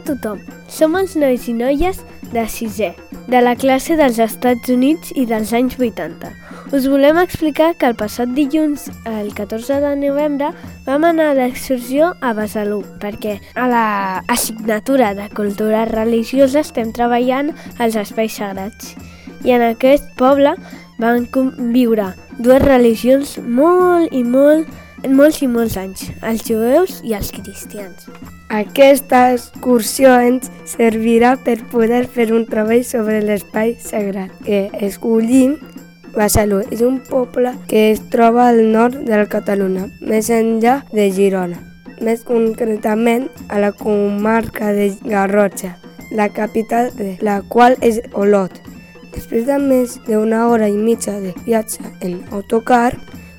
A tothom, som els nois i noies de sisè, de la classe dels Estats Units i dels anys 80. Us volem explicar que el passat dilluns, el 14 de novembre, vam anar d'excursió a Besalú, perquè a la assignatura de cultura religiosa estem treballant als espais sagrats. I en aquest poble van conviure dues religions molt i molt, molts i molts anys, els jueus i els cristians. Aquesta excursió ens servirà per poder fer un treball sobre l'espai sagrat que escollim Besalú és un poble que es troba al nord del Catalunya, més enllà de Girona, més concretament a la comarca de Garrotxa, la capital de la qual és Olot. Després de més d'una hora i mitja de viatge en autocar,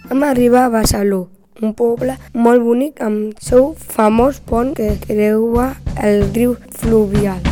vam arribar a Besalú, un poble molt bonic amb seu famós pont que creua el riu fluvial.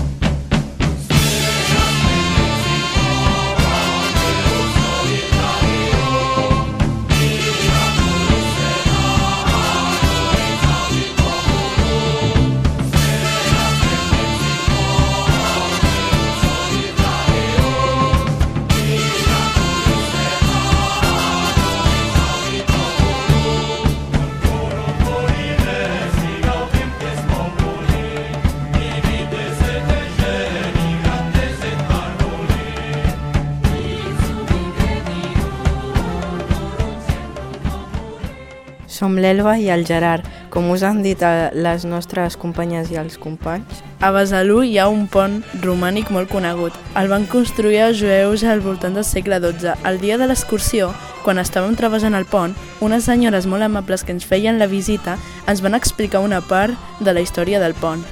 Som l'Elba i el Gerard, com us han dit a les nostres companyes i els companys. A Besalú hi ha un pont romànic molt conegut. El van construir els jueus al voltant del segle XII. El dia de l'excursió, quan estàvem travessant el pont, unes senyores molt amables que ens feien la visita ens van explicar una part de la història del pont.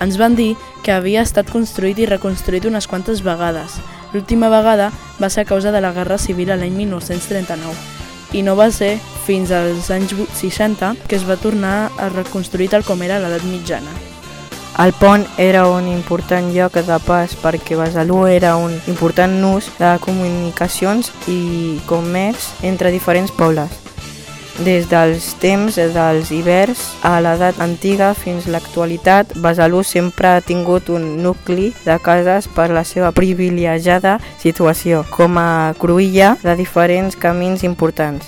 Ens van dir que havia estat construït i reconstruït unes quantes vegades. L'última vegada va ser a causa de la Guerra Civil a l'any 1939 i no va ser fins als anys 60 que es va tornar a reconstruir tal com era l'edat mitjana. El pont era un important lloc de pas perquè Besalú era un important nus de comunicacions i comerç entre diferents pobles. Des dels temps dels hiverns a l'edat antiga fins l'actualitat, Besalú sempre ha tingut un nucli de cases per la seva privilegiada situació, com a cruïlla de diferents camins importants.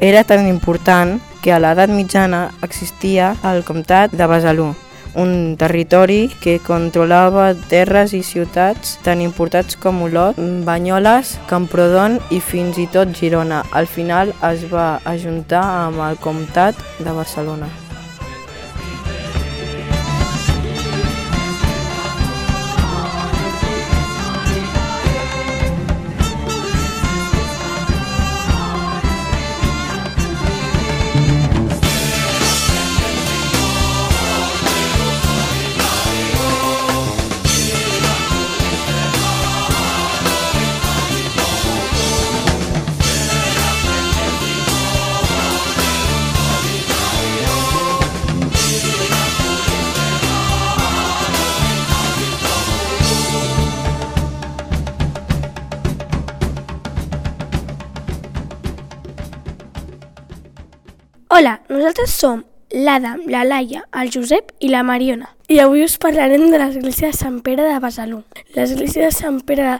Era tan important que a l'edat mitjana existia el comtat de Besalú, un territori que controlava terres i ciutats tan importants com Olot, Banyoles, Camprodon i fins i tot Girona. Al final es va ajuntar amb el comtat de Barcelona. Hola, nosaltres som l'Adam, la Laia, el Josep i la Mariona. I avui us parlarem de l'església de Sant Pere de Besalú. L'església de Sant Pere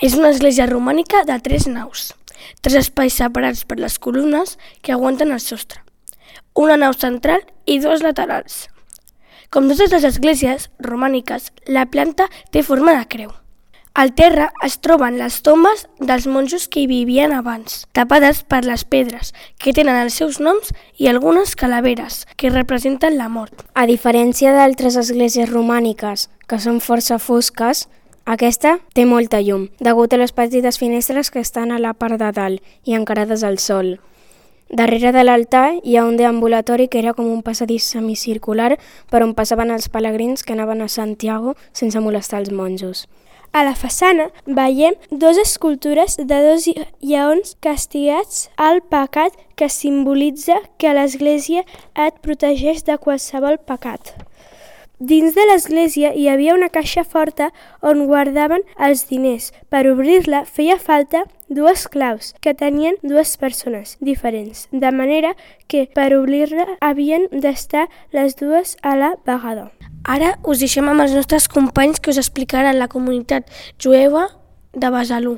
és una església romànica de tres naus, tres espais separats per les columnes que aguanten el sostre, una nau central i dues laterals. Com totes les esglésies romàniques, la planta té forma de creu. Al terra es troben les tombes dels monjos que hi vivien abans, tapades per les pedres, que tenen els seus noms i algunes calaveres, que representen la mort. A diferència d'altres esglésies romàniques, que són força fosques, aquesta té molta llum, degut a les petites finestres que estan a la part de dalt i encarades al sol. Darrere de l'altar hi ha un deambulatori que era com un passadís semicircular per on passaven els pelegrins que anaven a Santiago sense molestar els monjos. A la façana veiem dos escultures de dos lleons castigats al pecat que simbolitza que l'Església et protegeix de qualsevol pecat. Dins de l'església hi havia una caixa forta on guardaven els diners. Per obrir-la feia falta dues claus que tenien dues persones diferents, de manera que per obrir-la havien d'estar les dues a la vegada. Ara us deixem amb els nostres companys que us explicaran la comunitat jueva de Besalú.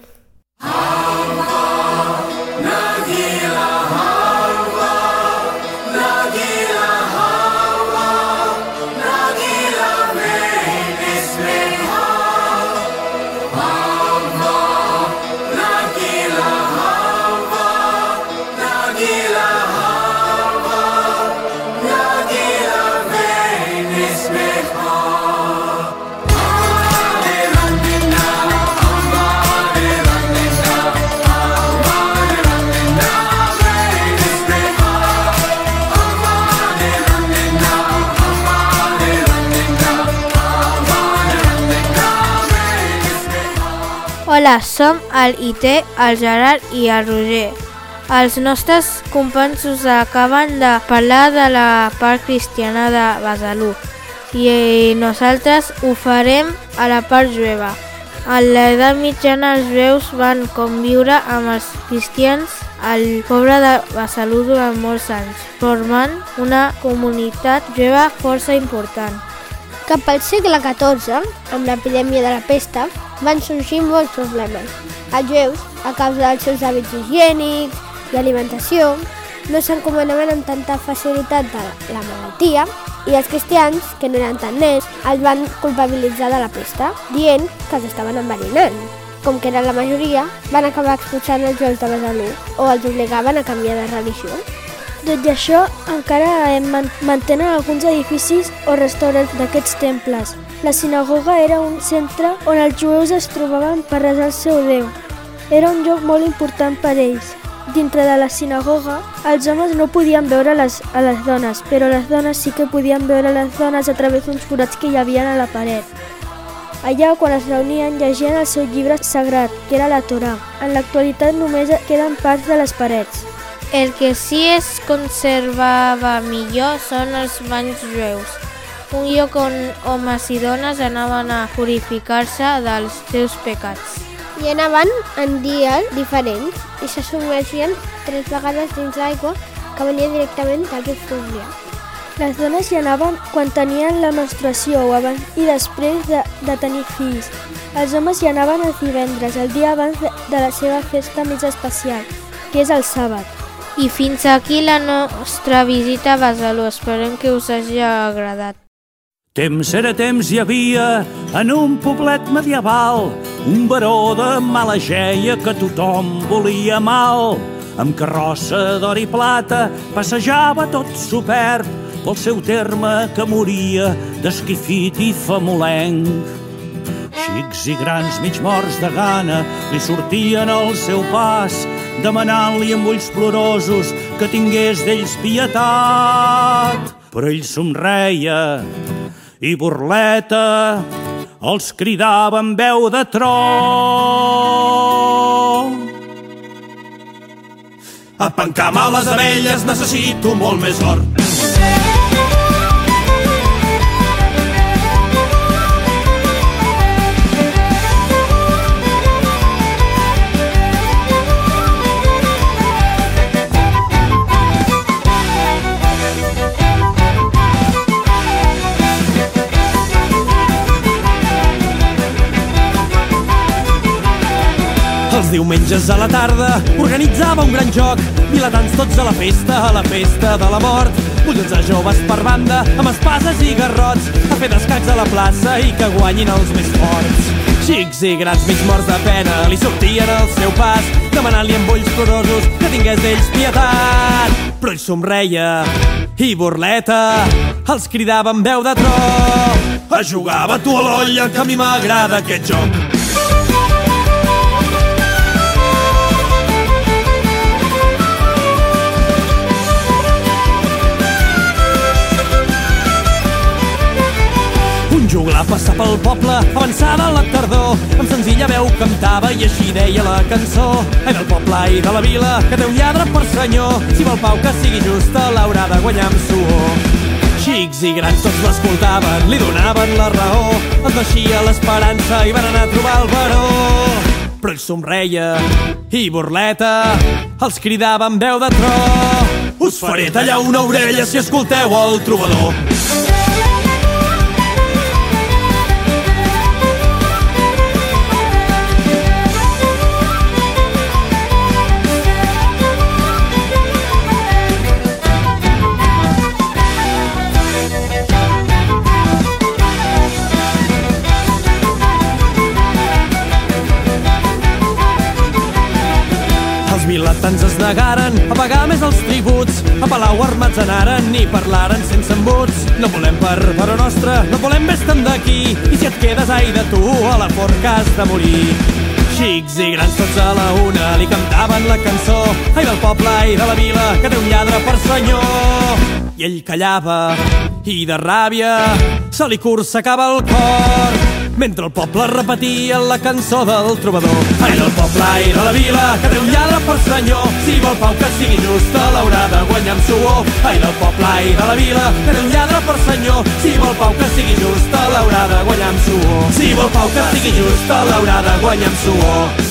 Hola, som el Ité, el Gerard i el Roger. Els nostres companys us acaben de parlar de la part cristiana de Besalú i nosaltres ho farem a la part jueva. A l'edat mitjana els jueus van conviure amb els cristians al poble de Besalú durant molts anys, formant una comunitat jueva força important. Cap al segle XIV, amb l'epidèmia de la pesta, van sorgir molts problemes. Els jueus, a causa dels seus hàbits higiènics i alimentació, no s'encomanaven amb tanta facilitat de la malaltia i els cristians, que no eren tan nets, els van culpabilitzar de la pesta, dient que els estaven enverinant. Com que eren la majoria, van acabar expulsant els jueus de Besalú o els obligaven a canviar de religió. Tot i això, encara mantenen alguns edificis o restaurants d'aquests temples. La sinagoga era un centre on els jueus es trobaven per resar el seu Déu. Era un lloc molt important per ells. Dintre de la sinagoga, els homes no podien veure les, a les dones, però les dones sí que podien veure les dones a través d'uns forats que hi havia a la paret. Allà, quan es reunien, llegien el seu llibre sagrat, que era la Torà. En l'actualitat només queden parts de les parets. El que sí es conservava millor són els banys jueus, un lloc on homes i dones anaven a purificar-se dels seus pecats. I anaven en dies diferents i se submergien tres vegades dins l'aigua que venia directament del riu. Les dones hi anaven quan tenien la menstruació o abans i després de, de tenir fills. Els homes hi anaven els divendres, el dia abans de, de la seva festa més especial, que és el sàbat. I fins aquí la nostra visita a Besalú. Esperem que us hagi agradat. Temps era temps hi havia en un poblet medieval un baró de mala geia que tothom volia mal. Amb carrossa d'or i plata passejava tot supert pel seu terme que moria d'esquifit i famolenc. Xics i grans mig morts de gana li sortien al seu pas demanant-li amb ulls plorosos que tingués d'ells pietat. Però ell somreia i burleta els cridava amb veu de tro. A pencar les abelles necessito molt més or. Diumenges a la tarda organitzava un gran joc, vilatans tots a la festa, a la festa de la mort. Collons de joves per banda, amb espases i garrots, a fer descacs a la plaça i que guanyin els més forts. Xics i grans mig morts de pena li sortien al seu pas, demanant-li amb ulls plorosos que tingués d'ells pietat. Però ell somreia i burleta els cridava amb veu de tro. A jugar a tu a l'olla, que a mi m'agrada aquest joc. Pel poble, avançada la tardor, amb senzilla veu cantava i així deia la cançó. Ai del poble i de la vila, que té un lladre per senyor, si vol pau que sigui justa, l'haurà de guanyar amb suor. Xics i grans tots l'escoltaven, li donaven la raó, els naixia l'esperança i van anar a trobar el baró. Però ell somreia i burleta els cridava amb veu de tro. Us faré tallar una orella si escolteu el trobador. Els vilatans es negaren a pagar més els tributs. A Palau armats anaren i parlaren sense embuts. No volem per però nostra, no volem més tant d'aquí. I si et quedes ai de tu, a la forca has de morir. Xics i grans tots a la una li cantaven la cançó Ai del poble, ai de la vila, que té un lladre per senyor I ell callava i de ràbia se li cursacava el cor mentre el poble repetia la cançó del trobador. Ai del poble, ai de la vila, que té un lladre per senyor. Si vol pau que sigui justa, l'haurà de guanyar amb suor. Ai del poble, ai de la vila, que té un lladre per senyor. Si vol pau que sigui justa, l'haurà de guanyar amb suor. Si vol pau que sigui justa, l'haurà de guanyar amb suor.